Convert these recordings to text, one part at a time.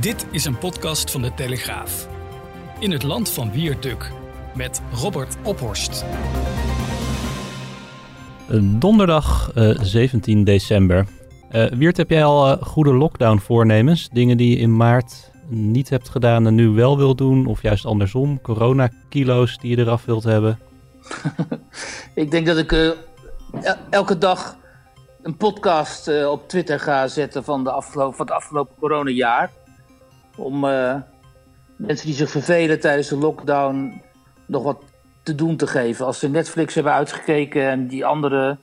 Dit is een podcast van de Telegraaf. In het land van Wierduk met Robert Ophorst. Donderdag eh, 17 december. Eh Wiert, heb jij al eh, goede lockdown voornemens? Dingen die je in maart niet hebt gedaan en nu wel wil doen? Of juist andersom? Corona-kilo's die je eraf wilt hebben? Ik denk dat ik eh, el- elke dag een podcast eh, op Twitter ga zetten van, de afgelopen, van het afgelopen coronajaar. Om eh, mensen die zich vervelen tijdens de lockdown nog wat te doen te geven. Als ze Netflix hebben uitgekeken en die andere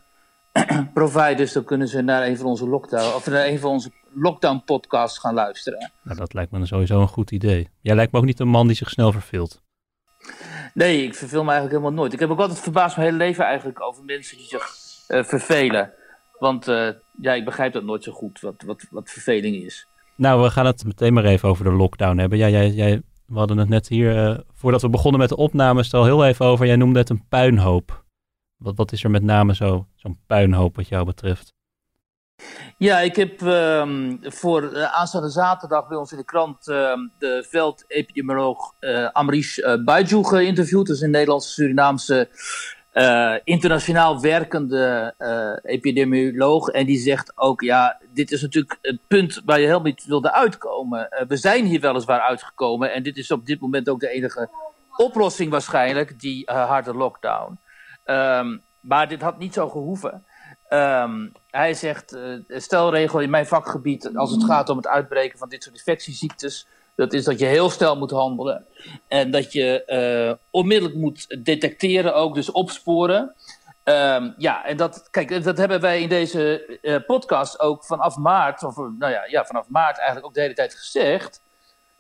providers, dan kunnen ze naar een van onze lockdown, of naar een van onze lockdown podcasts gaan luisteren. Nou, dat lijkt me sowieso een goed idee. Jij lijkt me ook niet een man die zich snel verveelt. Nee, ik verveel me eigenlijk helemaal nooit. Ik heb ook altijd verbaasd mijn hele leven eigenlijk over mensen die zich eh, vervelen. Want eh, ja, ik begrijp dat nooit zo goed, wat, wat, wat verveling is. Nou, we gaan het meteen maar even over de lockdown hebben. Ja, jij, jij, we hadden het net hier, eh, voordat we begonnen met de opnames, al heel even over. Jij noemde het een puinhoop. Wat, wat is er met name zo, zo'n puinhoop wat jou betreft? Ja, ik heb ehm, voor eh, aanstaande zaterdag bij ons in de krant ehm, de veldepidemioloog eh Amrish uh, geïnterviewd. Dat is een Nederlandse Eh, internationaal werkende eh, epidemioloog. En die zegt ook, ja, dit is natuurlijk het punt waar je helemaal niet wilde uitkomen. Eh, we zijn hier weliswaar uitgekomen en dit is op dit moment ook de enige oplossing waarschijnlijk, die harde lockdown. Ehm, maar dit had niet zo gehoeven. Ehm, hij zegt, stelregel in mijn vakgebied, als het gaat om het uitbreken van dit soort infectieziektes, dat is dat je heel snel moet handelen. En dat je eh, onmiddellijk moet detecteren, ook dus opsporen. Ehm, ja, en dat, kijk, dat hebben wij in deze eh, podcast ook vanaf maart, of eh, nou ja, ja, vanaf maart eigenlijk ook de hele tijd gezegd.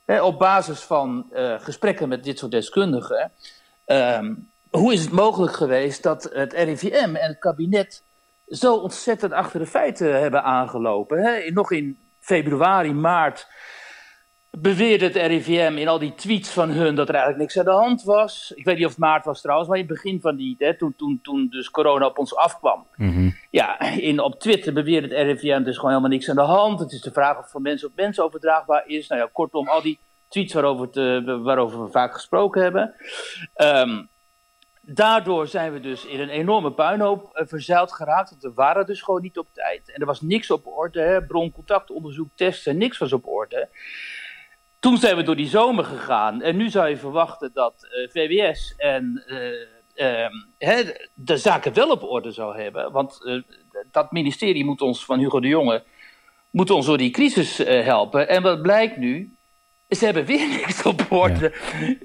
Hè, op basis van gesprekken met dit soort deskundigen. Ehm, hoe is het mogelijk geweest dat het RIVM en het kabinet zo ontzettend achter de feiten hebben aangelopen? Hè? Nog in februari, maart beweerde het RIVM in al die tweets van hun dat er eigenlijk niks aan de hand was. Ik weet niet of het maart was trouwens, maar in het begin van die, hè, toen, toen, toen dus corona op ons afkwam. Ja, in, op Twitter beweert het RIVM dus gewoon helemaal niks aan de hand. Het is de vraag of het van mensen op mensen overdraagbaar is. Nou ja, kortom, al die tweets waarover, eh, waarover we vaak gesproken hebben. Ehm, daardoor zijn we dus in een enorme puinhoop eh, verzeild geraakt. Want we waren dus gewoon niet op tijd. En er was niks op orde. Hè? Broncontactonderzoek, testen, niks was op orde. Toen zijn we door die zomer gegaan. En nu zou je verwachten dat eh, VWS en eh, ehm, de zaken wel op orde zou hebben. Want eh, dat ministerie moet ons, van Hugo de Jonge, moet ons door die crisis helpen. En wat blijkt nu? Ze hebben weer niks op orde.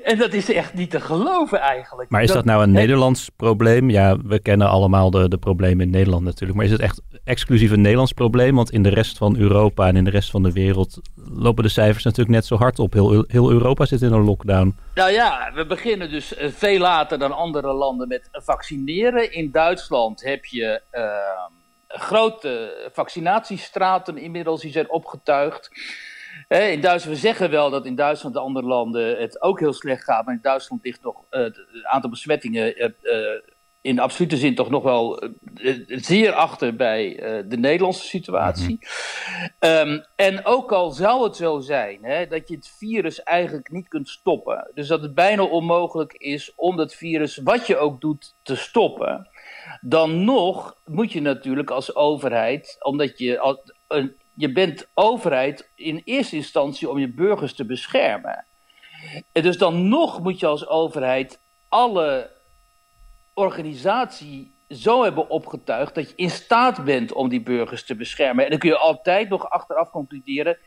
En dat is echt niet te geloven eigenlijk. Maar is dat nou een Nederlands probleem? Ja, we kennen allemaal de, de problemen in Nederland natuurlijk. Maar is het echt exclusief een Nederlands probleem? Want in de rest van Europa en in de rest van de wereld lopen de cijfers natuurlijk net zo hard op. Heel, heel Europa zit in een lockdown. Nou ja, we beginnen dus eh, veel later dan andere landen met vaccineren. In Duitsland heb je eh, grote vaccinatiestraten inmiddels, die zijn opgetuigd. In Duitsland, we zeggen wel dat in Duitsland en andere landen het ook heel slecht gaat, maar in Duitsland ligt nog eh, het aantal besmettingen eh, in absolute zin toch nog wel zeer achter bij de Nederlandse situatie. Ehm, en ook al zou het zo zijn hè, dat je het virus eigenlijk niet kunt stoppen, dus dat het bijna onmogelijk is om dat virus, wat je ook doet, te stoppen, dan nog moet je natuurlijk als overheid, omdat je, al- een, je bent overheid in eerste instantie om je burgers te beschermen. En dus dan nog moet je als overheid alle organisatie zo hebben opgetuigd dat je in staat bent om die burgers te beschermen. En dan kun je altijd nog achteraf concluderen,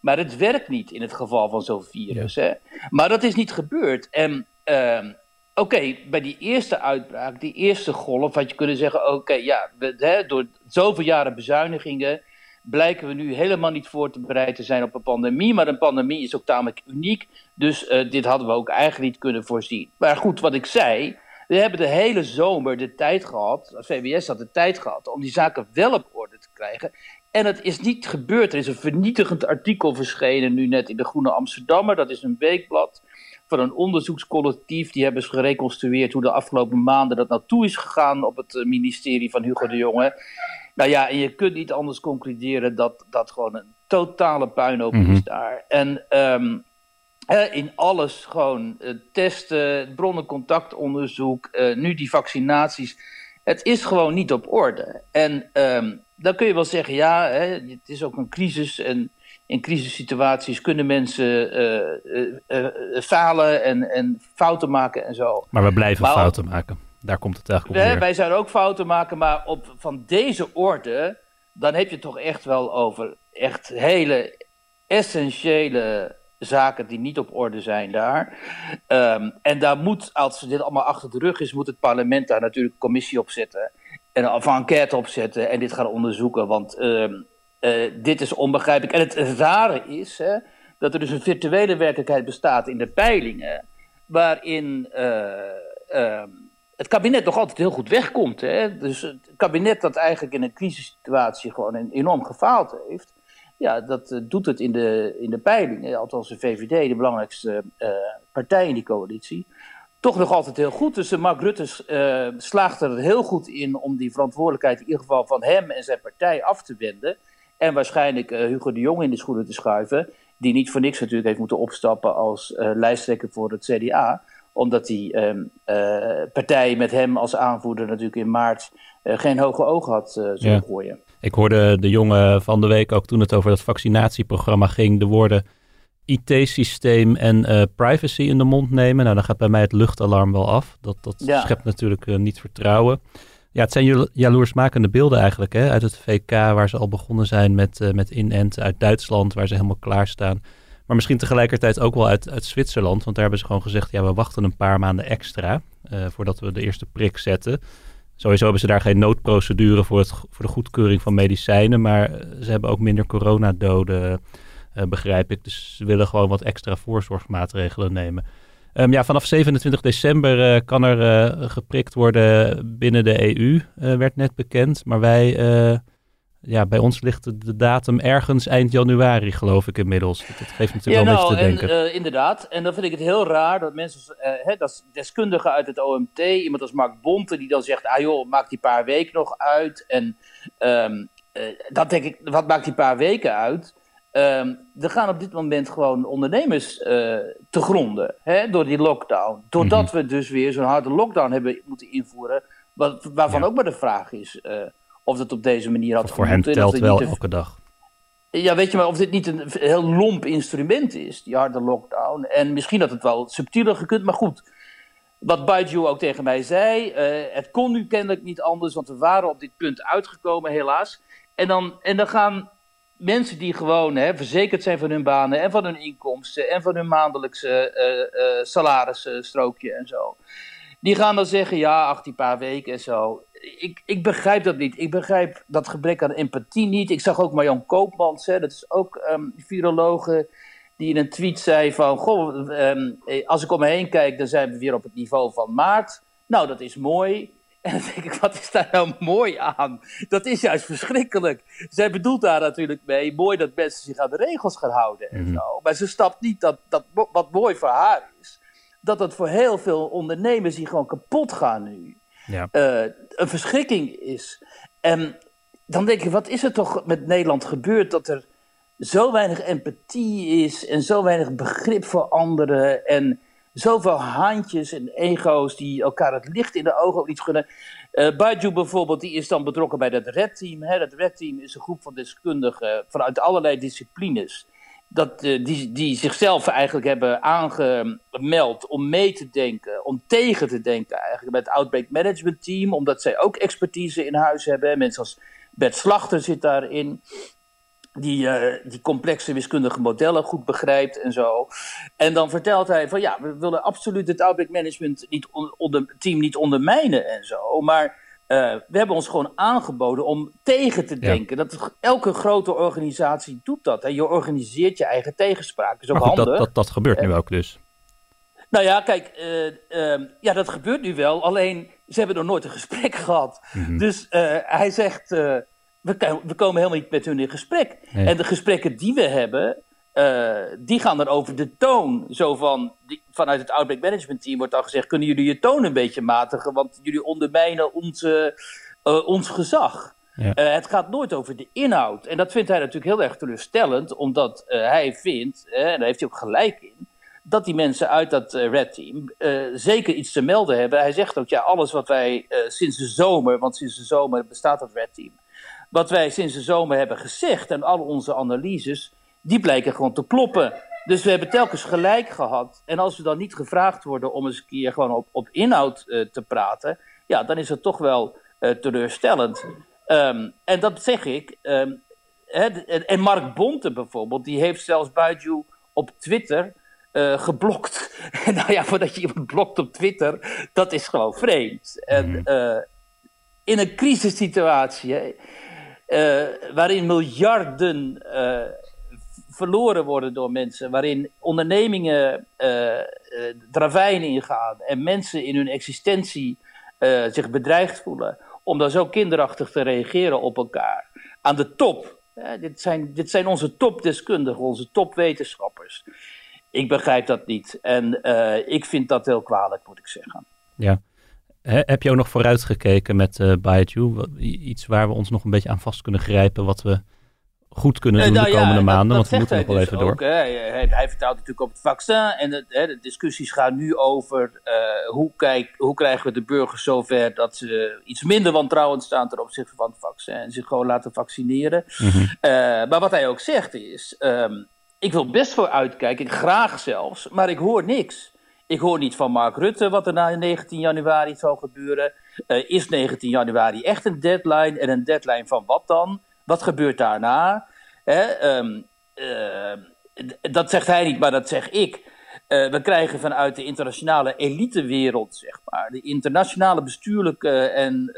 maar het werkt niet in het geval van zo'n virus. Hè? Maar dat is niet gebeurd. En ehm, oké, bij die eerste uitbraak, die eerste golf, had je kunnen zeggen: oké, ja, hè, door zoveel jaren bezuinigingen blijken we nu helemaal niet voor te bereid te zijn op een pandemie. Maar een pandemie is ook tamelijk uniek. Dus uh, dit hadden we ook eigenlijk niet kunnen voorzien. Maar goed, wat ik zei. We hebben de hele zomer de tijd gehad, VWS had de tijd gehad, om die zaken wel op orde te krijgen. En het is niet gebeurd. Er is een vernietigend artikel verschenen nu net in de Groene Amsterdammer. Dat is een weekblad van een onderzoekscollectief. Die hebben gereconstrueerd hoe de afgelopen maanden dat naartoe is gegaan op het ministerie van Hugo de Jonge. Nou ja, en je kunt niet anders concluderen dat dat gewoon een totale puinhoop mm is daar. En ehm, in alles gewoon uh, testen, bronnencontactonderzoek, uh, nu die vaccinaties. Het is gewoon niet op orde. En um, dan kun je wel zeggen, ja, hè, het is ook een crisis en in crisissituaties kunnen mensen uh, falen en, en fouten maken en zo. Maar we blijven fouten maken. Daar komt het eigenlijk op. Wij zouden ook fouten maken, maar op, van deze orde, dan heb je toch echt wel over echt hele essentiële zaken die niet op orde zijn daar. Um, en daar moet, als dit allemaal achter de rug is, moet het parlement daar natuurlijk een commissie op zetten. En een enquête opzetten en dit gaan onderzoeken. Want um, uh, dit is onbegrijpelijk. En het rare is hè, dat er dus een virtuele werkelijkheid bestaat in de peilingen. Waarin uh, uh, het kabinet nog altijd heel goed wegkomt. Hè? Dus het kabinet dat eigenlijk in een crisissituatie gewoon enorm gefaald heeft. Ja, dat uh, doet het in de, in de peilingen. Althans de VVD, de belangrijkste uh, partij in die coalitie. Toch nog altijd heel goed. Dus Mark Rutte uh, slaagt er heel goed in om die verantwoordelijkheid in ieder geval van hem en zijn partij af te wenden. En waarschijnlijk Hugo de Jong in de schoenen te schuiven. Die niet voor niks natuurlijk heeft moeten opstappen als lijsttrekker voor het CDA omdat die um, uh, partij met hem als aanvoerder natuurlijk in maart uh, geen hoge ogen had uh, zullen ja. gooien. Ik hoorde de jongen van de week ook toen het over dat vaccinatieprogramma ging, de woorden IT-systeem en privacy in de mond nemen. Nou, dan gaat bij mij het luchtalarm wel af. Dat, dat ja. schept natuurlijk niet vertrouwen. Ja, het zijn jaloersmakende beelden eigenlijk hè, uit het VK, waar ze al begonnen zijn met, met inenten uit Duitsland, waar ze helemaal klaar staan. Maar misschien tegelijkertijd ook wel uit, uit Zwitserland. Want daar hebben ze gewoon gezegd, ja, we wachten een paar maanden extra uh, voordat we de eerste prik zetten. Sowieso hebben ze daar geen noodprocedure voor, het, voor de goedkeuring van medicijnen. Maar ze hebben ook minder coronadoden, uh, begrijp ik. Dus ze willen gewoon wat extra voorzorgsmaatregelen nemen. Um, ja, vanaf 27 december kan er geprikt worden binnen de EU, werd net bekend. Maar wij ja, bij ons ligt de datum ergens eind januari, geloof ik inmiddels. Dat, geeft natuurlijk ja, wel nou, niks te denken. En, uh, inderdaad, en dan vind ik het heel raar dat mensen, uh, hè, dat deskundigen uit het OMT, iemand als Mark Bonte, die dan zegt, ah joh, maak die paar weken nog uit. En um, uh, dan denk ik, wat maakt die paar weken uit? Um, er gaan op dit moment gewoon ondernemers te gronden hè, door die lockdown. Doordat mm -hmm. we dus weer zo'n harde lockdown hebben moeten invoeren, wat, waarvan ja. ook maar de vraag is of dat op deze manier had Voor hem telt wel elke dag. Ja, weet je maar of dit niet een heel lomp instrument is, die harde lockdown. En misschien had het wel subtieler gekund, maar goed. Wat Baiju ook tegen mij zei, uh, het kon nu kennelijk niet anders, want we waren op dit punt uitgekomen, helaas. En dan, en dan gaan mensen die gewoon hè, verzekerd zijn van hun banen en van hun inkomsten en van hun maandelijkse uh, uh, salarisstrookje en zo. Die gaan dan zeggen, ja, 18 paar weken en zo ik, ik begrijp dat niet. Ik begrijp dat gebrek aan empathie niet. Ik zag ook Marjan Koopmans, hè, dat is ook um, virologe, die in een tweet zei van... Goh, um, als ik om me heen kijk, dan zijn we weer op het niveau van maart. Nou, dat is mooi. En dan denk ik, wat is daar nou mooi aan? Dat is juist verschrikkelijk. Zij bedoelt daar natuurlijk mee, mooi dat mensen zich aan de regels gaan houden en mm. zo. Maar ze stapt niet dat, dat wat mooi voor haar is, dat dat voor heel veel ondernemers die gewoon kapot gaan nu ja. uh, een verschrikking is. En dan denk je, wat is er toch met Nederland gebeurd dat er zo weinig empathie is en zo weinig begrip voor anderen en zoveel handjes en ego's die elkaar het licht in de ogen ook niet gunnen. Uh, Baju bijvoorbeeld, die is dan betrokken bij dat Red Team. Hè? Dat Red Team is een groep van deskundigen vanuit allerlei disciplines dat, uh, die, die zichzelf eigenlijk hebben aangemeld om mee te denken, om tegen te denken eigenlijk met het Outbreak Management Team, omdat zij ook expertise in huis hebben. Mensen als Bert Slachter zit daarin. die, uh, die complexe wiskundige modellen goed begrijpt en zo. En dan vertelt hij van ja, we willen absoluut het outbreak management niet onder, team niet ondermijnen en zo. Maar uh, we hebben ons gewoon aangeboden om tegen te denken. Dat elke grote organisatie doet dat. Hè. Je organiseert je eigen tegenspraak. Is ook goed, handig. Dat, dat, dat gebeurt nu ook dus. Nou ja, kijk, uh, ja, dat gebeurt nu wel. Alleen, ze hebben nog nooit een gesprek gehad. Mm -hmm. Dus hij zegt we, we, komen helemaal niet met hun in gesprek. Nee. En de gesprekken die we hebben, uh, die gaan dan over de toon. Zo van, die, vanuit het Outbreak Management Team wordt al gezegd: kunnen jullie je toon een beetje matigen? Want jullie ondermijnen onze, uh, ons gezag. Ja. Uh, het gaat nooit over de inhoud. En dat vindt hij natuurlijk heel erg teleurstellend, omdat hij vindt, en daar heeft hij ook gelijk in, dat die mensen uit dat Red Team zeker iets te melden hebben. Hij zegt ook: ja, alles wat wij sinds de zomer, want sinds de zomer bestaat dat Red Team wat wij sinds de zomer hebben gezegd en al onze analyses, die blijken gewoon te kloppen. Dus we hebben telkens gelijk gehad. En als we dan niet gevraagd worden om eens een keer gewoon op, op inhoud uh, te praten, ja, dan is het toch wel uh, teleurstellend. Um, en dat zeg ik. Um, hè, en Mark Bonte bijvoorbeeld, die heeft zelfs Baijiu op Twitter uh, geblokt. nou ja, voordat je iemand blokt op Twitter, dat is gewoon vreemd. En in een crisissituatie. Hè, waarin miljarden verloren worden door mensen, waarin ondernemingen uh, ravijn ingaan en mensen in hun existentie zich bedreigd voelen, om dan zo kinderachtig te reageren op elkaar. Aan de top. dit, zijn, dit zijn onze topdeskundigen, onze topwetenschappers. Ik begrijp dat niet. En ik vind dat heel kwalijk, moet ik zeggen. Ja. heb je ook nog vooruitgekeken met uh, Baijiu? Iets waar we ons nog een beetje aan vast kunnen grijpen, wat we goed kunnen doen uh, nou de komende ja, maanden? Dat, want we moeten nog wel dus even ook, door. Hij, hij, vertelt natuurlijk op het vaccin en het, hè, de discussies gaan nu over uh, hoe, kijk, hoe krijgen we de burgers zover dat ze iets minder wantrouwend staan ten opzichte van het vaccin en zich gewoon laten vaccineren. Mm -hmm. maar wat hij ook zegt is, um, ik wil best voor uitkijken, graag zelfs, maar ik hoor niks. Ik hoor niet van Mark Rutte wat er na 19 januari zal gebeuren. Uh, is 19 januari echt een deadline? En een deadline van wat dan? Wat gebeurt daarna? Hè, um, uh, dat zegt hij niet, maar dat zeg ik. Uh, we krijgen vanuit de internationale elitewereld, zeg maar, de internationale bestuurlijke en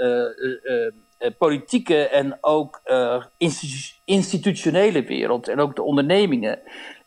politieke en ook institu institutionele wereld en ook de ondernemingen,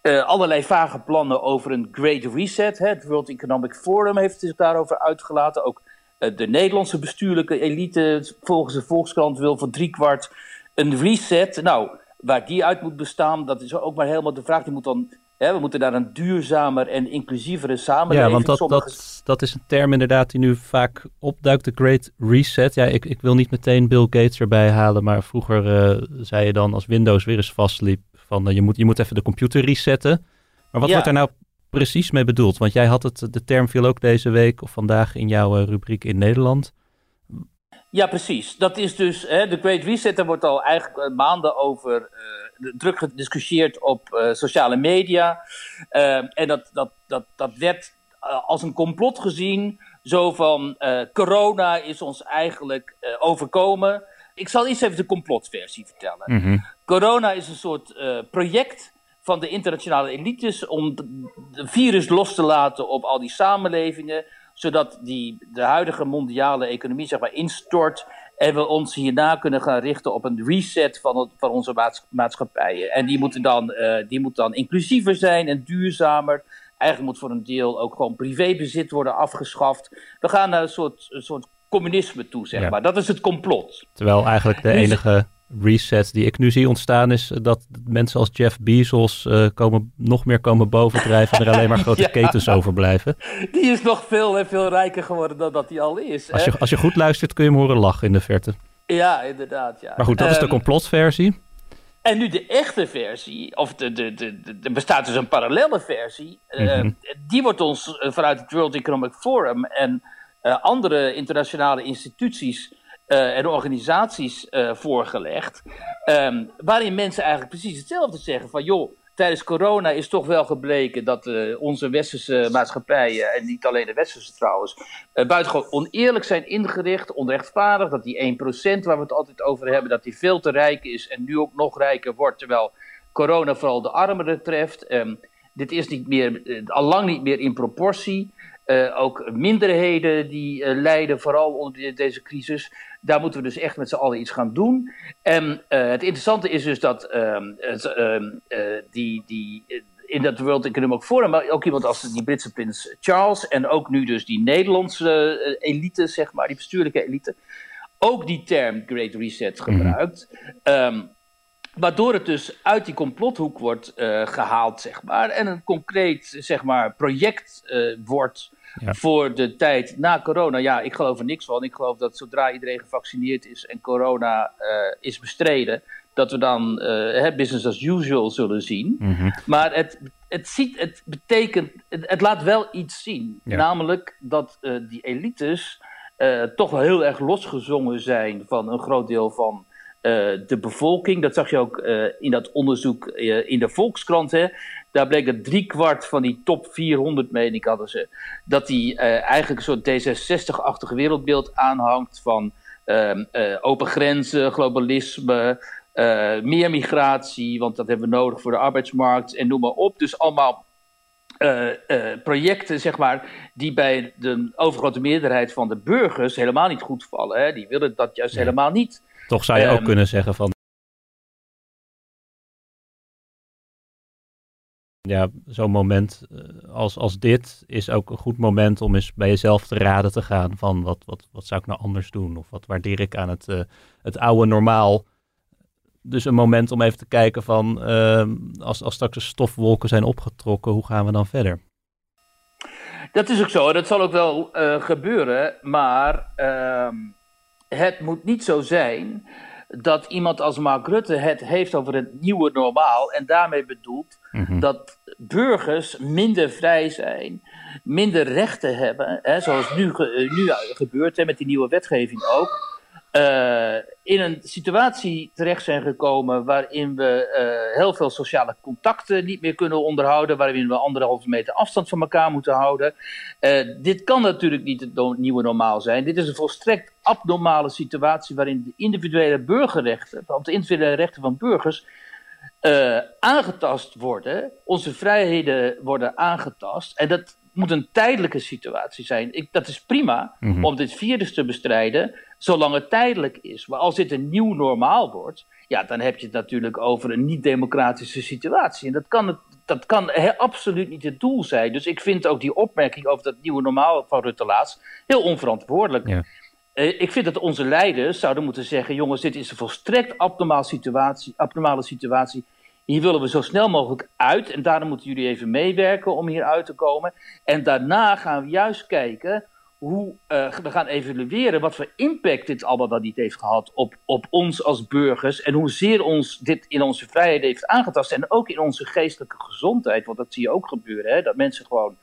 allerlei vage plannen over een Great Reset. Hè. Het World Economic Forum heeft zich daarover uitgelaten. Ook de Nederlandse bestuurlijke elite, volgens de Volkskrant, wil voor driekwart een reset. Nou, waar die uit moet bestaan, dat is ook maar helemaal de vraag. Die moet dan, hè, we moeten naar een duurzamer en inclusievere samenleving. Ja, want dat, Sommige... dat, dat is een term inderdaad die nu vaak opduikt, de Great Reset. Ja, ik, ik wil niet meteen Bill Gates erbij halen, maar vroeger uh, zei je dan als Windows weer eens vastliep, van uh, je, moet, je moet even de computer resetten. Maar wat Ja. wordt daar nou precies mee bedoeld? Want jij had het, de term viel ook deze week of vandaag in jouw uh, rubriek in Nederland. Ja, precies. Dat is dus hè, de Great Reset. Daar wordt al eigenlijk uh, maanden over uh, druk gediscussieerd op uh, sociale media. Uh, en dat, dat, dat, dat werd als een complot gezien. Zo van corona is ons eigenlijk overkomen. Ik zal eerst even de complotversie vertellen. Mhm. Corona is een soort project van de internationale elites om het virus los te laten op al die samenlevingen, zodat die, de huidige mondiale economie zeg maar instort en we ons hierna kunnen gaan richten op een reset van, het, van onze maats, maatschappijen. En die moeten dan, uh, die moet dan inclusiever zijn en duurzamer. Eigenlijk moet voor een deel ook gewoon privébezit worden afgeschaft. We gaan naar een soort, een soort communisme toe, zeg Ja. maar. Dat is het complot. Terwijl eigenlijk de Dus- enige reset die ik nu zie ontstaan is eh, dat mensen als Jeff Bezos eh, komen, nog meer komen bovendrijven en er alleen maar grote Ja. ketens overblijven. Die is nog veel en veel rijker geworden dan dat hij al is. Als hè? je, als je goed luistert kun je hem horen lachen in de verte. Ja, inderdaad. Ja. Maar goed, dat is de Ehm, complotversie. En nu de echte versie, of de, de, de, er bestaat dus een parallelle versie. eh, Mhm. die wordt ons eh, vanuit het World Economic Forum en andere internationale instituties eh, en organisaties eh, voorgelegd. ehm, waarin mensen eigenlijk precies hetzelfde zeggen: van joh, tijdens corona is toch wel gebleken dat uh, onze westerse maatschappijen, en niet alleen de westerse trouwens, buitengewoon oneerlijk zijn ingericht, onrechtvaardig. Dat die 1% waar we het altijd over hebben, dat die veel te rijk is en nu ook nog rijker wordt, terwijl corona vooral de armeren treft. Um, dit is niet meer, al lang niet meer in proportie. ook minderheden die lijden vooral onder deze crisis. Daar moeten we dus echt met z'n allen iets gaan doen. En uh, het interessante is dus dat uh, uh, die, die, in dat World Economic Forum, maar ook iemand als die Britse prins Charles en ook nu dus die Nederlandse elite, zeg maar, die bestuurlijke elite, ook die term Great Reset mhm. gebruikt. Mm Waardoor het dus uit die complothoek wordt uh, gehaald, zeg maar. En een concreet, zeg maar, project uh, wordt voor de tijd na corona. Ja, ik geloof er niks van. Ik geloof dat zodra iedereen gevaccineerd is en corona uh, is bestreden, dat we dan business as usual zullen zien. Mm Maar het, het, ziet, het betekent, het, het laat wel iets zien. Ja. Namelijk dat die elites toch wel heel erg losgezongen zijn van een groot deel van de bevolking. Dat zag je ook in dat onderzoek in de Volkskrant. Hè. Daar bleek dat driekwart van die top 400, meen ik, hadden ze. Dat die eigenlijk een soort D66-achtig wereldbeeld aanhangt van ehm, open grenzen, globalisme, meer migratie, want dat hebben we nodig voor de arbeidsmarkt en noem maar op. Dus allemaal uh, uh, projecten, zeg maar, die bij de overgrote meerderheid van de burgers helemaal niet goed vallen. Hè? Die willen dat juist helemaal niet. Toch zou je um, ook kunnen zeggen van. Ja, zo'n moment als, als dit is ook een goed moment om eens bij jezelf te raden te gaan van wat, wat, wat zou ik nou anders doen? Of wat waardeer ik aan het, uh, het oude normaal? Dus een moment om even te kijken van uh, als, als straks de stofwolken zijn opgetrokken, hoe gaan we dan verder? Dat is ook zo, dat zal ook wel uh, gebeuren, maar uh, het moet niet zo zijn dat iemand als Mark Rutte het heeft over het nieuwe normaal en daarmee bedoelt mm-hmm. dat burgers minder vrij zijn, minder rechten hebben, hè, zoals nu, ge- nu gebeurt hè, met die nieuwe wetgeving ook. Uh, in een situatie terecht zijn gekomen waarin we uh, heel veel sociale contacten niet meer kunnen onderhouden, waarin we anderhalve meter afstand van elkaar moeten houden. Uh, dit kan natuurlijk niet het no nieuwe normaal zijn. Dit is een volstrekt abnormale situatie waarin de individuele burgerrechten, of de individuele rechten van burgers, aangetast worden. Onze vrijheden worden aangetast. En dat moet een tijdelijke situatie zijn. Ik, dat is prima mm-hmm. om dit virus te bestrijden, zolang het tijdelijk is. Maar als dit een nieuw normaal wordt, ja, dan heb je het natuurlijk over een niet-democratische situatie. En dat kan, het, dat kan he, absoluut niet het doel zijn. Dus ik vind ook die opmerking over dat nieuwe normaal van Rutte laatst heel onverantwoordelijk. Ja. Uh, ik vind dat onze leiders zouden moeten zeggen: jongens, dit is een volstrekt abnormale situatie. Abnormale situatie. Hier willen we zo snel mogelijk uit. En daarom moeten jullie even meewerken om hier uit te komen. En daarna gaan we juist kijken hoe uh, we gaan evalueren wat voor impact dit allemaal dan niet heeft gehad op, op ons als burgers. En hoezeer ons dit in onze vrijheid heeft aangetast. En ook in onze geestelijke gezondheid. Want dat zie je ook gebeuren. Hè? Dat mensen gewoon.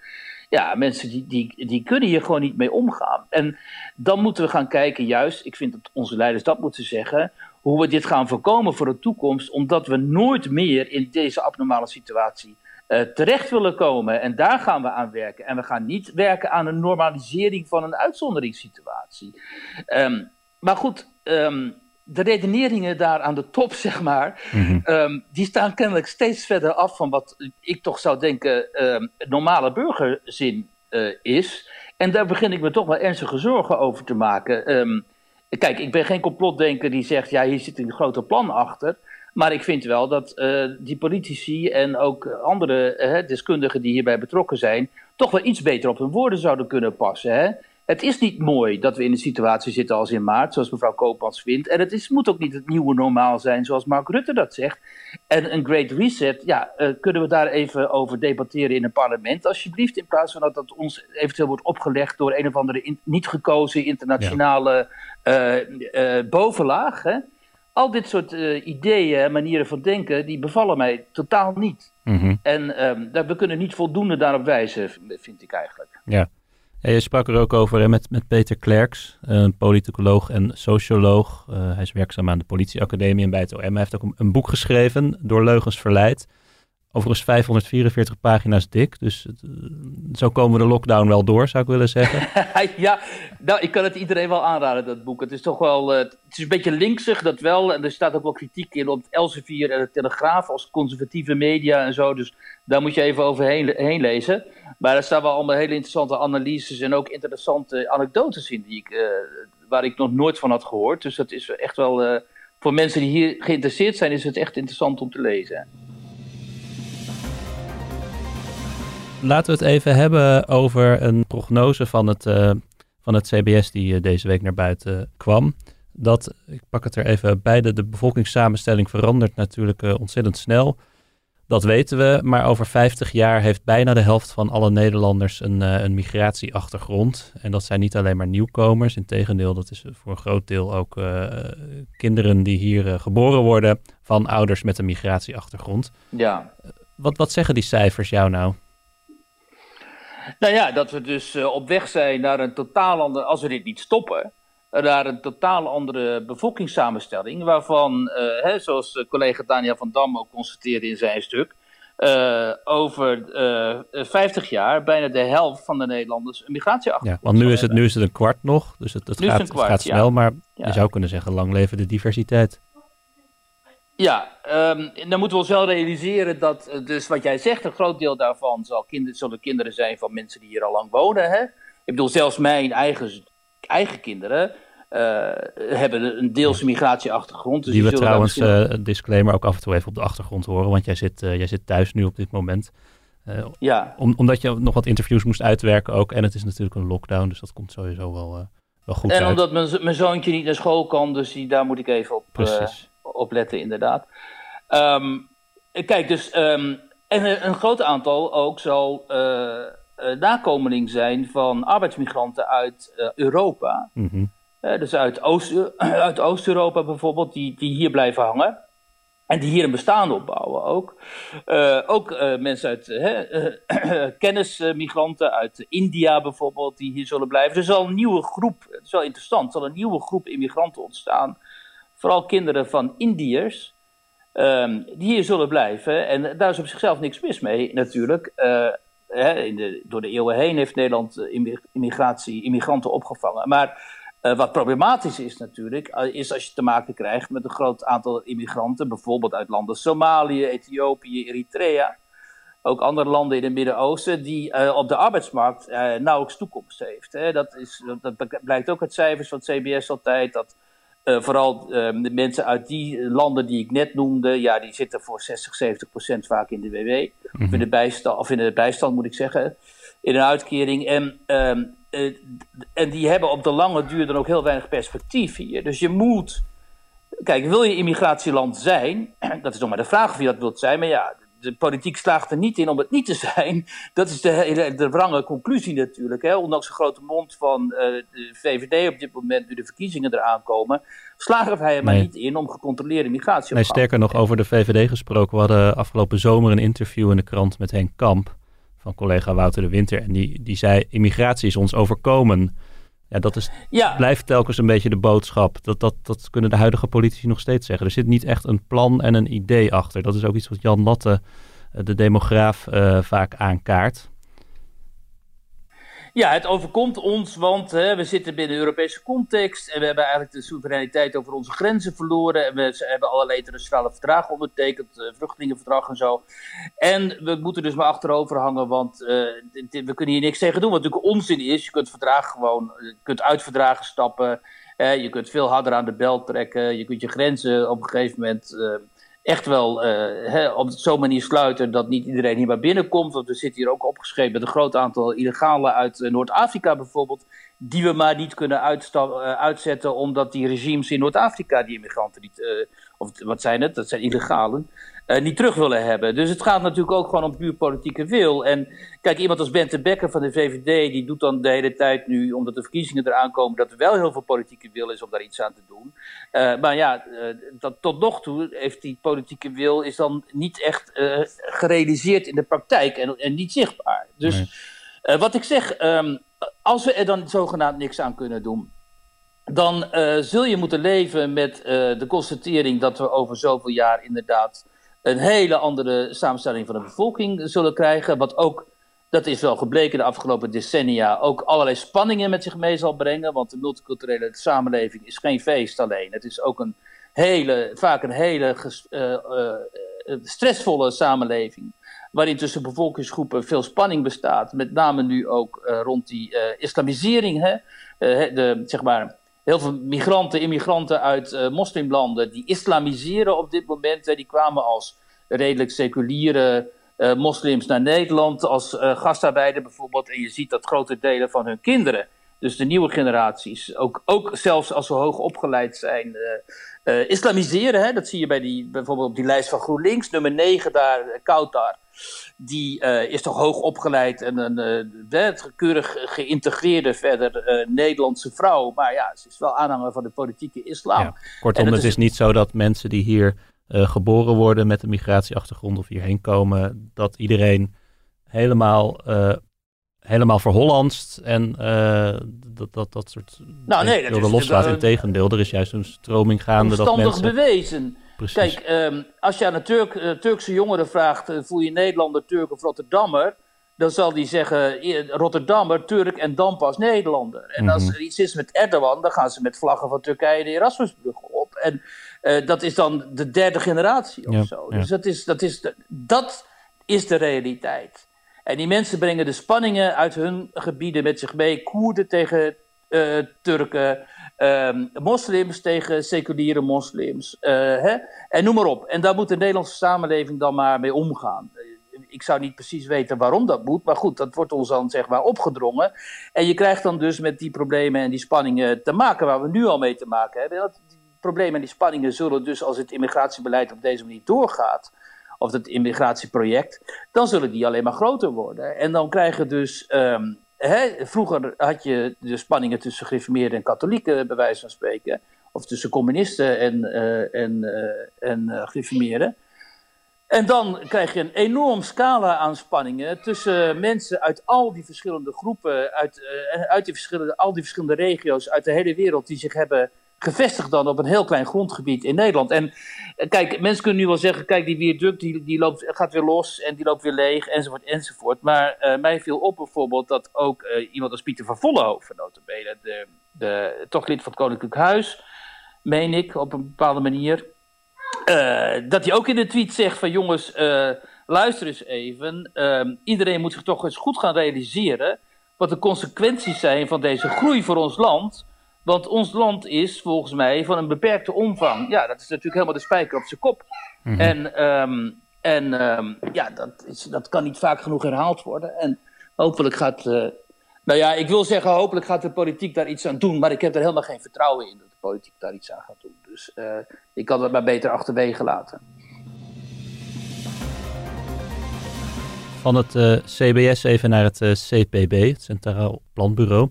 Ja, mensen die, die, die kunnen hier gewoon niet mee omgaan. En dan moeten we gaan kijken, juist, ik vind dat onze leiders dat moeten zeggen hoe we dit gaan voorkomen voor de toekomst, omdat we nooit meer in deze abnormale situatie uh, terecht willen komen. En daar gaan we aan werken. En we gaan niet werken aan een normalisering van een uitzonderingssituatie. Um, maar goed, um, de redeneringen daar aan de top, zeg maar, mm-hmm. um, die staan kennelijk steeds verder af van wat ik toch zou denken normale burgerzin uh, is. En daar begin ik me toch wel ernstige zorgen over te maken. Kijk, ik ben geen complotdenker die zegt, ja, hier zit een groter plan achter. Maar ik vind wel dat uh, die politici en ook andere uh, deskundigen die hierbij betrokken zijn, toch wel iets beter op hun woorden zouden kunnen passen. Hè? Het is niet mooi dat we in een situatie zitten als in maart, zoals mevrouw Koopmans vindt. En het is, moet ook niet het nieuwe normaal zijn, zoals Mark Rutte dat zegt. En een great reset, ja, uh, kunnen we daar even over debatteren in een parlement, alsjeblieft. In plaats van dat dat ons eventueel wordt opgelegd door een of andere in, niet gekozen internationale ja. uh, uh, bovenlaag. Hè? Al dit soort ideeën en manieren van denken, die bevallen mij totaal niet. Mm-hmm. En um, we kunnen niet voldoende daarop wijzen, vind ik eigenlijk. Ja. Ja, je sprak er ook over hè, met, met Peter Klerks, een politicoloog en socioloog. Uh, hij is werkzaam aan de politieacademie en bij het OM. Hij heeft ook een, een boek geschreven, Door Leugens Verleid, Overigens 544 pagina's dik, dus uh, zo komen de lockdown wel door, zou ik willen zeggen. ja, nou, ik kan het iedereen wel aanraden, dat boek. Het is toch wel, uh, het is een beetje linksig, dat wel. En er staat ook wel kritiek in op het Elsevier en de Telegraaf als conservatieve media en zo. Dus daar moet je even overheen heen lezen. Maar er staan wel allemaal hele interessante analyses en ook interessante anekdotes in, die ik, uh, waar ik nog nooit van had gehoord. Dus dat is echt wel, voor mensen die hier geïnteresseerd zijn, is het echt interessant om te lezen. Laten we het even hebben over een prognose van het, uh, van het CBS die uh, deze week naar buiten kwam. Dat, ik pak het er even bij, de, de bevolkingssamenstelling verandert natuurlijk uh, ontzettend snel. Dat weten we, maar over 50 jaar heeft bijna de helft van alle Nederlanders een, een migratieachtergrond. En dat zijn niet alleen maar nieuwkomers, integendeel, dat is voor een groot deel ook kinderen die hier geboren worden van ouders met een migratieachtergrond. Ja. Wat, wat zeggen die cijfers jou nou? Nou ja, dat we dus uh, op weg zijn naar een totaal andere, als we dit niet stoppen, naar een totaal andere bevolkingssamenstelling, waarvan, uh, hè, zoals collega Daniel van Dam ook constateerde in zijn stuk, uh, over 50 jaar bijna de helft van de Nederlanders een migratieachtergrond. Ja, want nu is, het, nu is het een kwart nog, dus het, het, gaat, kwart, het gaat, snel, ja. maar ja. je zou kunnen zeggen, lang leven de diversiteit. Ja, um, dan moeten we ons wel realiseren dat, dus wat jij zegt, een groot deel daarvan zal kinder, zullen kinderen zijn van mensen die hier al lang wonen. Hè? Ik bedoel, zelfs mijn eigen, eigen kinderen uh, hebben een deels migratieachtergrond. Dus die, die we trouwens, misschien... uh, disclaimer, ook af en toe even op de achtergrond horen, want jij zit, uh, jij zit thuis nu op dit moment. ja. Om, omdat je nog wat interviews moest uitwerken ook, en het is natuurlijk een lockdown, dus dat komt sowieso wel, wel goed en uit. En omdat mijn, mijn zoontje niet naar school kan, dus die, daar moet ik even op... Precies opletten, inderdaad. Um, kijk, dus. Um, en een groot aantal ook zal uh, uh, nakomeling zijn van arbeidsmigranten uit uh, Europa. Mm -hmm. dus uit Oost-Europa uit Oost bijvoorbeeld, die, die hier blijven hangen. En die hier een bestaan opbouwen ook. ook mensen uit kennismigranten uit India bijvoorbeeld, die hier zullen blijven. Er zal een nieuwe groep, het is wel interessant, er zal een nieuwe groep immigranten ontstaan vooral kinderen van Indiërs, um, die hier zullen blijven. En daar is op zichzelf niks mis mee, natuurlijk. Uh, hè, de, door de eeuwen heen heeft Nederland immigratie, immigranten opgevangen. Maar uh, wat problematisch is natuurlijk, is als je te maken krijgt met een groot aantal immigranten, bijvoorbeeld uit landen Somalië, Ethiopië, Eritrea. Ook andere landen in het Midden-Oosten, die op de arbeidsmarkt nauwelijks toekomst heeft. Hè. Dat, is, dat blijkt ook uit cijfers van CBS altijd. Dat uh, vooral uh, de mensen uit die landen die ik net noemde, ja, die zitten voor 60, 70 procent vaak in de WW. Mm -hmm. Of in de bijstand, of in de bijstand moet ik zeggen. In een uitkering. En, um, uh, en die hebben op de lange duur dan ook heel weinig perspectief hier. Dus je moet. Kijk, wil je immigratieland zijn? Dat is nog maar de vraag of je dat wilt zijn. Maar ja, de politiek slaagt er niet in om het niet te zijn. Dat is de, de wrange conclusie natuurlijk. Hè. Ondanks de grote mond van uh, de VVD op dit moment, nu de verkiezingen eraan komen, slagen wij er maar niet in om gecontroleerde migratie Nee, sterker nog, over de VVD gesproken. We hadden afgelopen zomer een interview in de krant met Henk Kamp van collega Wouter de Winter. En die, die zei, immigratie is ons overkomen. Ja, dat is, ja. blijft telkens een beetje de boodschap. Dat, dat, dat kunnen de huidige politici nog steeds zeggen. Er zit niet echt een plan en een idee achter. Dat is ook iets wat Jan Latte, de demograaf, uh, vaak aankaart. Ja, het overkomt ons, want hè, we zitten binnen de Europese context en we hebben eigenlijk de soevereiniteit over onze grenzen verloren. En we hebben allerlei internationale verdragen ondertekend, uh, vluchtelingenverdrag en zo. En we moeten dus maar achterover hangen, want uh, we kunnen hier niks tegen doen. Wat natuurlijk onzin is, je kunt verdragen gewoon, je kunt uit verdragen stappen. Je kunt veel harder aan de bel trekken. Je kunt je grenzen op een gegeven moment echt wel uh, hè, op zo'n manier sluiten dat niet iedereen hier maar binnenkomt. Want we zitten hier ook opgeschreven een groot aantal illegalen uit uh, Noord-Afrika bijvoorbeeld. Die we maar niet kunnen uh, uitzetten omdat die regimes in Noord-Afrika die immigranten niet, of wat zijn het, dat zijn illegalen, niet terug willen hebben. Dus het gaat natuurlijk ook gewoon om puur politieke wil. En kijk, iemand als Bente Becker van de VVD, die doet dan de hele tijd nu, omdat de verkiezingen eraan komen, dat er wel heel veel politieke wil is om daar iets aan te doen. Uh, maar ja, uh, dat, tot nog toe heeft die politieke wil is dan niet echt gerealiseerd in de praktijk en, en niet zichtbaar. Dus nee. wat ik zeg, um, als we er dan zogenaamd niks aan kunnen doen, dan zul je moeten leven met de constatering dat we over zoveel jaar inderdaad een hele andere samenstelling van de bevolking zullen krijgen. Wat ook, dat is wel gebleken de afgelopen decennia, ook allerlei spanningen met zich mee zal brengen. Want de multiculturele samenleving is geen feest alleen. Het is ook een hele, vaak een hele uh, uh, stressvolle samenleving. Waarin tussen bevolkingsgroepen veel spanning bestaat. Met name nu ook rond die islamisering. Hè? de, zeg maar, heel veel migranten, immigranten uit uh, moslimlanden, die islamiseren op dit moment. die kwamen als redelijk seculiere uh, moslims naar Nederland, als uh, gastarbeider bijvoorbeeld. En je ziet dat grote delen van hun kinderen, dus de nieuwe generaties, ook, ook zelfs als ze hoog opgeleid zijn, islamiseren. Hè? Dat zie je bij die, bijvoorbeeld op die lijst van GroenLinks, nummer 9 daar, Kautar die uh, is toch hoog opgeleid en een uh, keurig geïntegreerde verder uh, Nederlandse vrouw. Maar ja, ze is wel aanhanger van de politieke islam. Ja, kortom, het is, is niet zo dat mensen die hier geboren worden met een migratieachtergrond of hierheen komen, dat iedereen helemaal, helemaal verhollandst en dat, dat, dat soort nou, nee, dat is, loslaat. Integendeel, er is juist een stroming gaande dat mensen... bewezen Kijk, ehm, als je aan een Turk, uh, Turkse jongere vraagt, uh, voel je Nederlander, Turk of Rotterdammer? Dan zal die zeggen Rotterdammer, Turk en dan pas Nederlander. En als mhm. er iets is met Erdogan, dan gaan ze met vlaggen van Turkije de Erasmusbrug op. En uh, dat is dan de derde generatie of zo. Dus dat is, dat, is de, dat is de realiteit. En die mensen brengen de spanningen uit hun gebieden met zich mee. Koerden tegen Turken, Ehm, moslims tegen seculiere moslims. Uh, hè? En noem maar op. En daar moet de Nederlandse samenleving dan maar mee omgaan. Ik zou niet precies weten waarom dat moet, maar goed, dat wordt ons dan zeg maar opgedrongen. En je krijgt dan dus met die problemen en die spanningen te maken, waar we nu al mee te maken hebben. Die problemen en die spanningen zullen dus als het immigratiebeleid op deze manier doorgaat, of het immigratieproject, dan zullen die alleen maar groter worden. En dan krijgen dus vroeger had je de spanningen tussen gereformeerden en katholieken, bij wijze van spreken. Of tussen communisten en, uh, en, uh, en gereformeerden. En dan krijg je een enorm scala aan spanningen tussen mensen uit al die verschillende groepen, uit, uit die verschillende, al die verschillende regio's uit de hele wereld, die zich hebben gevestigd dan op een heel klein grondgebied in Nederland. En eh, kijk, mensen kunnen nu wel zeggen, kijk, die viaduct die, die loopt, gaat weer los en die loopt weer leeg, enzovoort, enzovoort. Maar uh, mij viel op bijvoorbeeld dat ook uh, iemand als Pieter van Vollenhoven, notabene, de, de, toch lid van het Koninklijk Huis, meen ik, op een bepaalde manier, dat hij ook in de tweet zegt van jongens, luister eens even, iedereen moet zich toch eens goed gaan realiseren wat de consequenties zijn van deze groei voor ons land want ons land is volgens mij van een beperkte omvang. Ja, dat is natuurlijk helemaal de spijker op zijn kop. Mhm. En, ehm, en ehm, ja, dat, is, dat kan niet vaak genoeg herhaald worden. En hopelijk gaat. Uh, nou ja, ik wil zeggen, hopelijk gaat de politiek daar iets aan doen. Maar ik heb er helemaal geen vertrouwen in dat de politiek daar iets aan gaat doen. Dus uh, ik kan het maar beter achterwege laten. Van het uh, eh, CBS even naar het CPB, het Centraal Planbureau.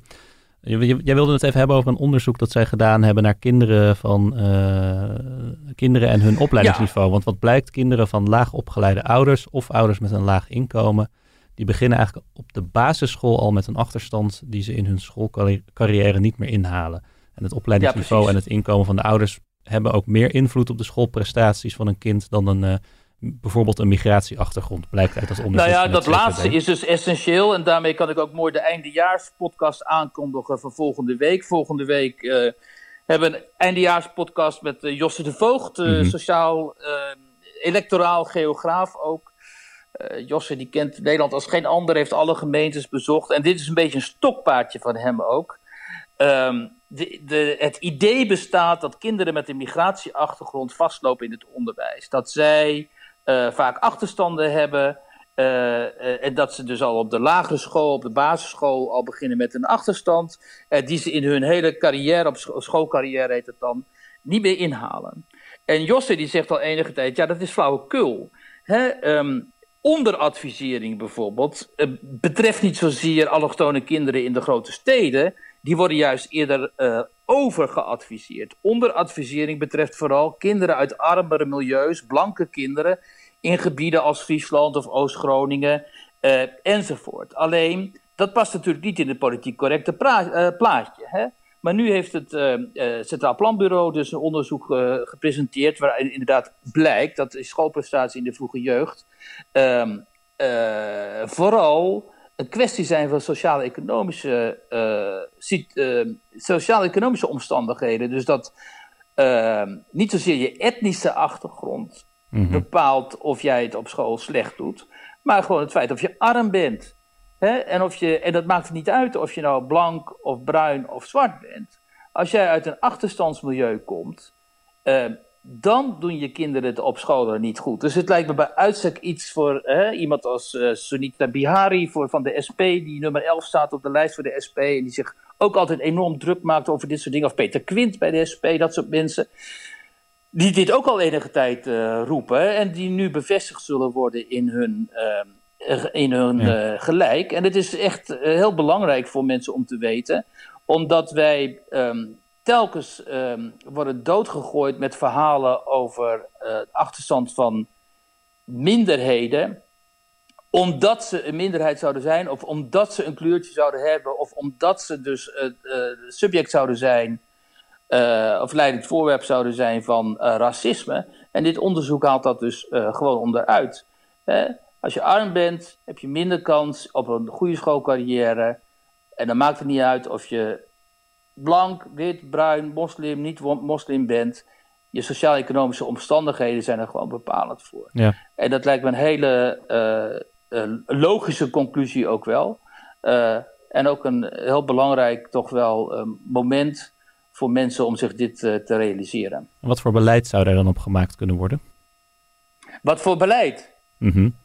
Jij wilde het even hebben over een onderzoek dat zij gedaan hebben naar kinderen, van, uh, kinderen en hun opleidingsniveau. Want wat blijkt, kinderen van laag opgeleide ouders of ouders met een laag inkomen, die beginnen eigenlijk op de basisschool al met een achterstand die ze in hun schoolcarrière niet meer inhalen. En het opleidingsniveau en het inkomen van de ouders hebben ook meer invloed op de schoolprestaties van een kind dan een uh, bijvoorbeeld een migratieachtergrond, blijkt uit dat onderzoek. Nou ja, dat laatste is dus essentieel. En daarmee kan ik ook mooi de eindejaarspodcast aankondigen van volgende week. Volgende week uh, hebben we een eindejaarspodcast met uh, Josse de Voogd, uh, sociaal, electoraal geograaf ook. Josse die kent Nederland als geen ander, heeft alle gemeentes bezocht. En dit is een beetje een stokpaardje van hem ook. Um, de, de, het idee bestaat dat kinderen met een migratieachtergrond vastlopen in het onderwijs. Dat zij uh, vaak achterstanden hebben. Uh, en dat ze dus al op de lagere school, op de basisschool, al beginnen met een achterstand. die ze in hun hele carrière, op schoolcarrière heet het dan, niet meer inhalen. En Josse die zegt al enige tijd, ja dat is flauwekul. Hè? Um, onderadvisering bijvoorbeeld betreft niet zozeer allochtone kinderen in de grote steden. Die worden juist eerder uh, overgeadviseerd. Onderadvisering betreft vooral kinderen uit armere milieus, blanke kinderen in gebieden als Friesland of Oost-Groningen uh, enzovoort. Alleen, dat past natuurlijk niet in het politiek correcte uh, plaatje. Hè? Maar nu heeft het Centraal Planbureau dus een onderzoek gepresenteerd waarin inderdaad blijkt dat de schoolprestatie in de vroege jeugd ehm, vooral een kwestie zijn van sociaal-economische sociaal-economische omstandigheden. Dus dat niet zozeer je etnische achtergrond mhm. bepaalt of jij het op school slecht doet, maar gewoon het feit of je arm bent. Hè? En, of je, en dat maakt het niet uit of je nou blank of bruin of zwart bent. Als jij uit een achterstandsmilieu komt, uh, dan doen je kinderen het op school niet goed. Dus het lijkt me bij uitstek iets voor hè, iemand als uh, Sunita Bihari voor, van de SP, die nummer 11 staat op de lijst voor de SP en die zich ook altijd enorm druk maakt over dit soort dingen. Of Peter Quint bij de SP, dat soort mensen. Die dit ook al enige tijd uh, roepen en die nu bevestigd zullen worden in hun in hun eh, gelijk. En het is echt eh, heel belangrijk voor mensen om te weten, omdat wij ehm, telkens um, worden doodgegooid met verhalen over uh, achterstand van minderheden omdat ze een minderheid zouden zijn, of omdat ze een kleurtje zouden hebben, of omdat ze dus het uh, subject zouden zijn, of leidend voorwerp zouden zijn van racisme. En dit onderzoek haalt dat dus gewoon onderuit. Als je arm bent, heb je minder kans op een goede schoolcarrière. En dan maakt het niet uit of je blank, wit, bruin, moslim, niet moslim bent. Je sociaal-economische omstandigheden zijn er gewoon bepalend voor. Ja. En dat lijkt me een hele uh, logische conclusie ook wel. Uh, en ook een heel belangrijk, toch wel, um, moment voor mensen om zich dit te realiseren. wat voor beleid zou er dan op gemaakt kunnen worden? Wat voor beleid? Mm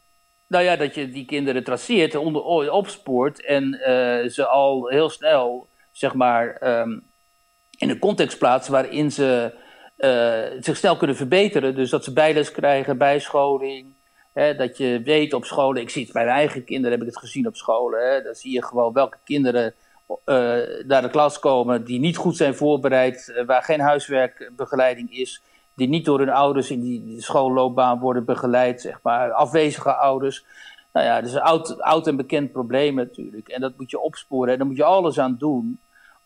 nou ja, dat je die kinderen traceert, onder, opspoort en uh, ze al heel snel, zeg maar, um, in een context plaatst waarin ze uh, zich snel kunnen verbeteren. Dus dat ze bijles krijgen, bijscholing. Hè, dat je weet op scholen, ik zie het bij mijn eigen kinderen, heb ik het gezien op scholen. Dan zie je gewoon welke kinderen uh, naar de klas komen die niet goed zijn voorbereid, waar geen huiswerkbegeleiding is die niet door hun ouders in die schoolloopbaan worden begeleid, zeg maar, afwezige ouders. Nou ja, dat is een oud, oud en bekend probleem natuurlijk. En dat moet je opsporen en daar moet je alles aan doen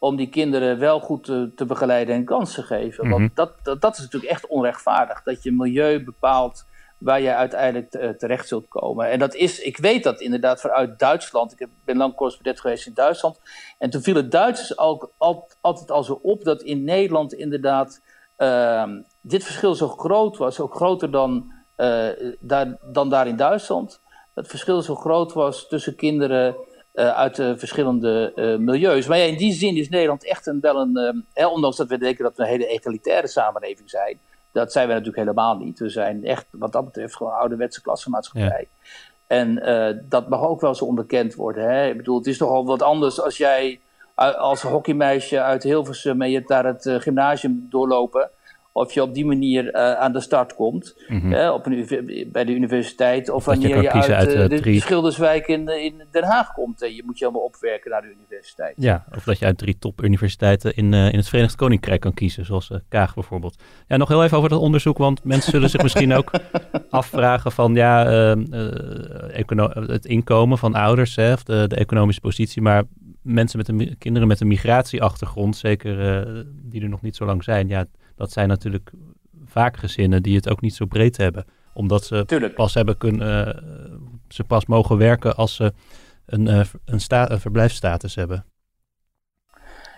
om die kinderen wel goed te, te begeleiden en kansen te geven. Want mhm. dat, dat, dat, is natuurlijk echt onrechtvaardig, dat je milieu bepaalt waar je uiteindelijk terecht zult komen. En dat is, ik weet dat inderdaad vanuit Duitsland. Ik ben lang correspondent geweest in Duitsland. En toen viel het Duitsers ook altijd al zo op dat in Nederland inderdaad Ehm, dit verschil zo groot was, ook groter dan, uh, daar, dan daar in Duitsland. Het verschil zo groot was tussen kinderen uit de verschillende uh, milieus. Maar ja, in die zin is Nederland echt een, wel een, um, ondanks dat we denken dat we een hele egalitaire samenleving zijn, dat zijn we natuurlijk helemaal niet. We zijn echt, wat dat betreft, gewoon een ouderwetse klassenmaatschappij. Ja. En dat mag ook wel zo onderkend worden. Hè? Ik bedoel, het is toch al wat anders als jij als hockeymeisje uit Hilversum en je hebt daar het uh, gymnasium doorlopen. Of je op die manier uh, aan de start komt mm op een, bij de universiteit. Of, wanneer je, uit, uit uh, de drie... Schilderswijk in, in Den Haag komt. En je moet je allemaal opwerken naar de universiteit. Ja, of dat je uit drie topuniversiteiten in, in het Verenigd Koninkrijk kan kiezen. Zoals Kaag bijvoorbeeld. Ja, nog heel even over dat onderzoek. Want mensen zullen zich misschien ook afvragen van ja, het inkomen van ouders. Hè, of de, de economische positie. Maar mensen met een, kinderen met een migratieachtergrond, zeker uh, die er nog niet zo lang zijn, ja, dat zijn natuurlijk vaak gezinnen die het ook niet zo breed hebben. Omdat ze Tuurlijk. pas hebben kunnen, uh, ze pas mogen werken als ze een, uh, een, sta een verblijfsstatus hebben.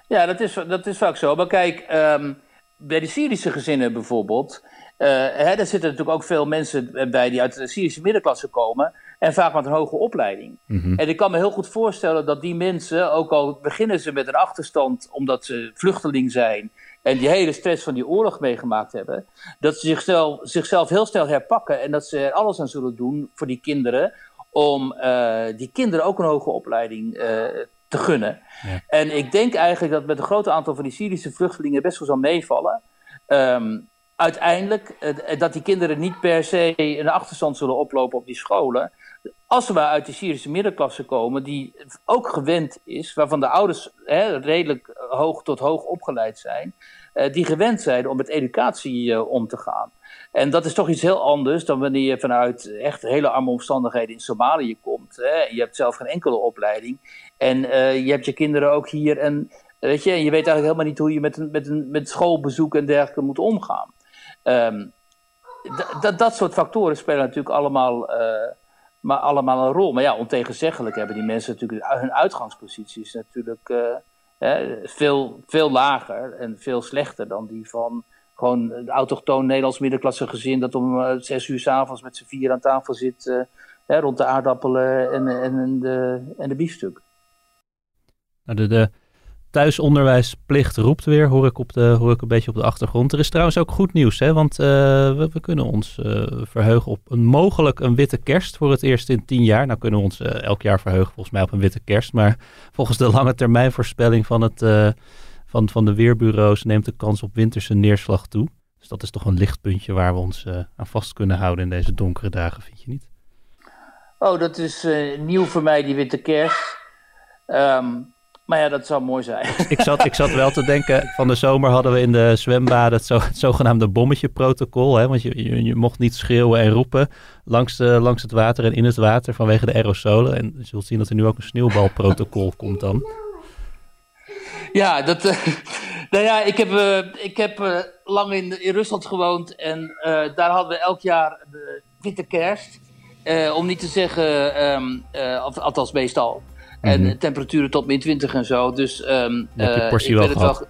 Ja, dat is, dat is vaak zo. Maar kijk, um, bij de Syrische gezinnen bijvoorbeeld, uh, hè, daar zitten natuurlijk ook veel mensen bij die uit de Syrische middenklasse komen. En vaak met een hoge opleiding. Mhm. En ik kan me heel goed voorstellen dat die mensen, ook al beginnen ze met een achterstand omdat ze vluchteling zijn. En die hele stress van die oorlog meegemaakt hebben. Dat ze zichzelf, zichzelf heel snel herpakken. En dat ze er alles aan zullen doen voor die kinderen. Om uh, die kinderen ook een hoge opleiding uh, te gunnen. Ja. En ik denk eigenlijk dat met een groot aantal van die Syrische vluchtelingen best wel zal meevallen. Um, uiteindelijk uh, dat die kinderen niet per se een achterstand zullen oplopen op die scholen. Als maar uit de Syrische middenklasse komen, die ook gewend is, waarvan de ouders hè, redelijk hoog tot hoog opgeleid zijn, uh, die gewend zijn om met educatie uh, om te gaan. En dat is toch iets heel anders dan wanneer je vanuit echt hele arme omstandigheden in Somalië komt. Hè. Je hebt zelf geen enkele opleiding. En uh, je hebt je kinderen ook hier een, Weet je, en je weet eigenlijk helemaal niet hoe je met, een, met, een, met schoolbezoek en dergelijke moet omgaan. Um, dat soort factoren spelen natuurlijk allemaal, maar allemaal een rol. Maar ja, ontegenzeggelijk hebben die mensen natuurlijk hun uitgangsposities natuurlijk uh, hè, veel, veel lager en veel slechter dan die van gewoon het autochtoon Nederlands middenklasse gezin dat om uh, zes uur s'avonds met z'n vier aan tafel zit hè, rond de aardappelen en, en, en, de, en de biefstuk. Nou, de, de thuisonderwijsplicht roept weer, hoor ik, op de, hoor ik een beetje op de achtergrond. Er is trouwens ook goed nieuws, hè, want uh, we, kunnen ons uh, verheugen op een mogelijk een witte kerst voor het eerst in tien jaar. Nou kunnen we ons uh, elk jaar verheugen volgens mij op een witte kerst, maar volgens de lange termijn voorspelling van, het, van, van de weerbureaus neemt de kans op winterse neerslag toe. Dus dat is toch een lichtpuntje waar we ons aan vast kunnen houden in deze donkere dagen, vind je niet? Oh, dat is nieuw voor mij, die witte kerst. Um, maar ja, dat zou mooi zijn. Ik zat, ik zat wel te denken, van de zomer hadden we in de zwembaden het, zo, het zogenaamde bommetje-protocol. Hè? Want je, je, je, mocht niet schreeuwen en roepen langs, de, langs het water en in het water vanwege de aerosolen. En je zult zien dat er nu ook een sneeuwbalprotocol komt dan. Ja, dat, uh, nou ja, ik heb, uh, ik heb uh, lang in, in Rusland gewoond en daar hadden we elk jaar de witte kerst. om niet te zeggen, um, althans meestal. En mhm. temperaturen tot min 20 en zo. Dus um, uh, ik, ben het wel,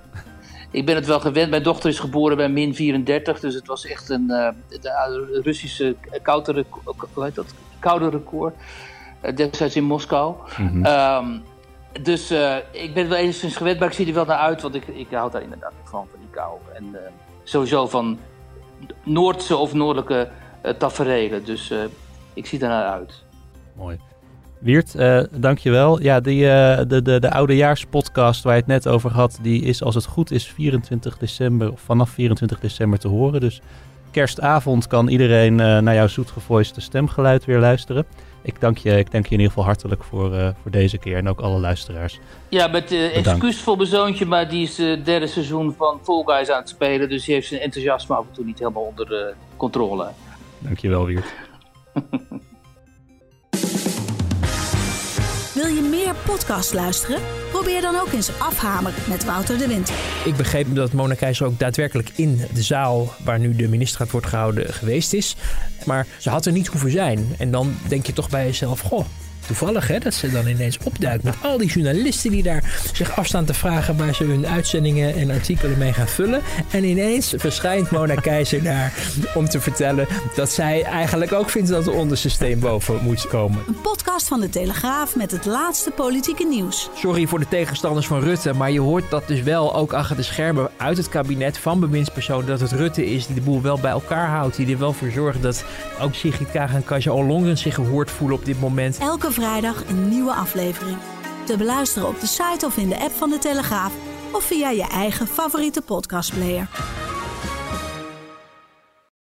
ik ben het wel gewend. Mijn dochter is geboren bij min 34. Dus het was echt een uh, de Russische koude, hoe heet dat? koude record. Uh, destijds in Moskou. Mm um, dus ik ben wel enigszins gewend, maar ik zie er wel naar uit. Want ik, ik hou daar inderdaad van, van die kou. En sowieso van Noordse of noordelijke tafereelen. Dus ik zie daar naar uit. Mooi. Wiert, uh, dankjewel. Ja, die, uh, de, de, de oudejaarspodcast waar je het net over had, die is als het goed is 24 december, of vanaf 24 december te horen. Dus kerstavond kan iedereen uh, naar jouw zoetgevoiste stemgeluid weer luisteren. Ik dank je, ik dank je in ieder geval hartelijk voor, voor deze keer en ook alle luisteraars. Ja, met excuus voor mijn zoontje, maar die is het derde seizoen van Fall Guys aan het spelen. Dus die heeft zijn enthousiasme af en toe niet helemaal onder controle. Dankjewel, Wiert. Wil je meer podcast luisteren? Probeer dan ook eens Afhamer met Wouter de Winter. Ik begreep dat Mona Keizer ook daadwerkelijk in de zaal waar nu de ministerraad wordt gehouden geweest is. Maar ze had er niet hoeven zijn. En dan denk je toch bij jezelf, goh, toevallig hè, dat ze dan ineens opduikt met al die journalisten die daar zich afstaan te vragen waar ze hun uitzendingen en artikelen mee gaan vullen. En ineens verschijnt Mona Keizer daar om te vertellen dat zij eigenlijk ook vindt dat er onderste steen boven moet komen. Een podcast van de Telegraaf met het laatste politieke nieuws. Sorry voor de tegenstanders van Rutte, maar je hoort dat dus wel ook achter de schermen uit het kabinet van bewindspersonen dat het Rutte is die de boel wel bij elkaar houdt. Die er wel voor zorgt dat ook Sigrid Kaag en Kaja Ollongren zich gehoord voelen op dit moment. Elke vrijdag een nieuwe aflevering. Te beluisteren op de site of in de app van de Telegraaf of via je eigen favoriete podcastplayer.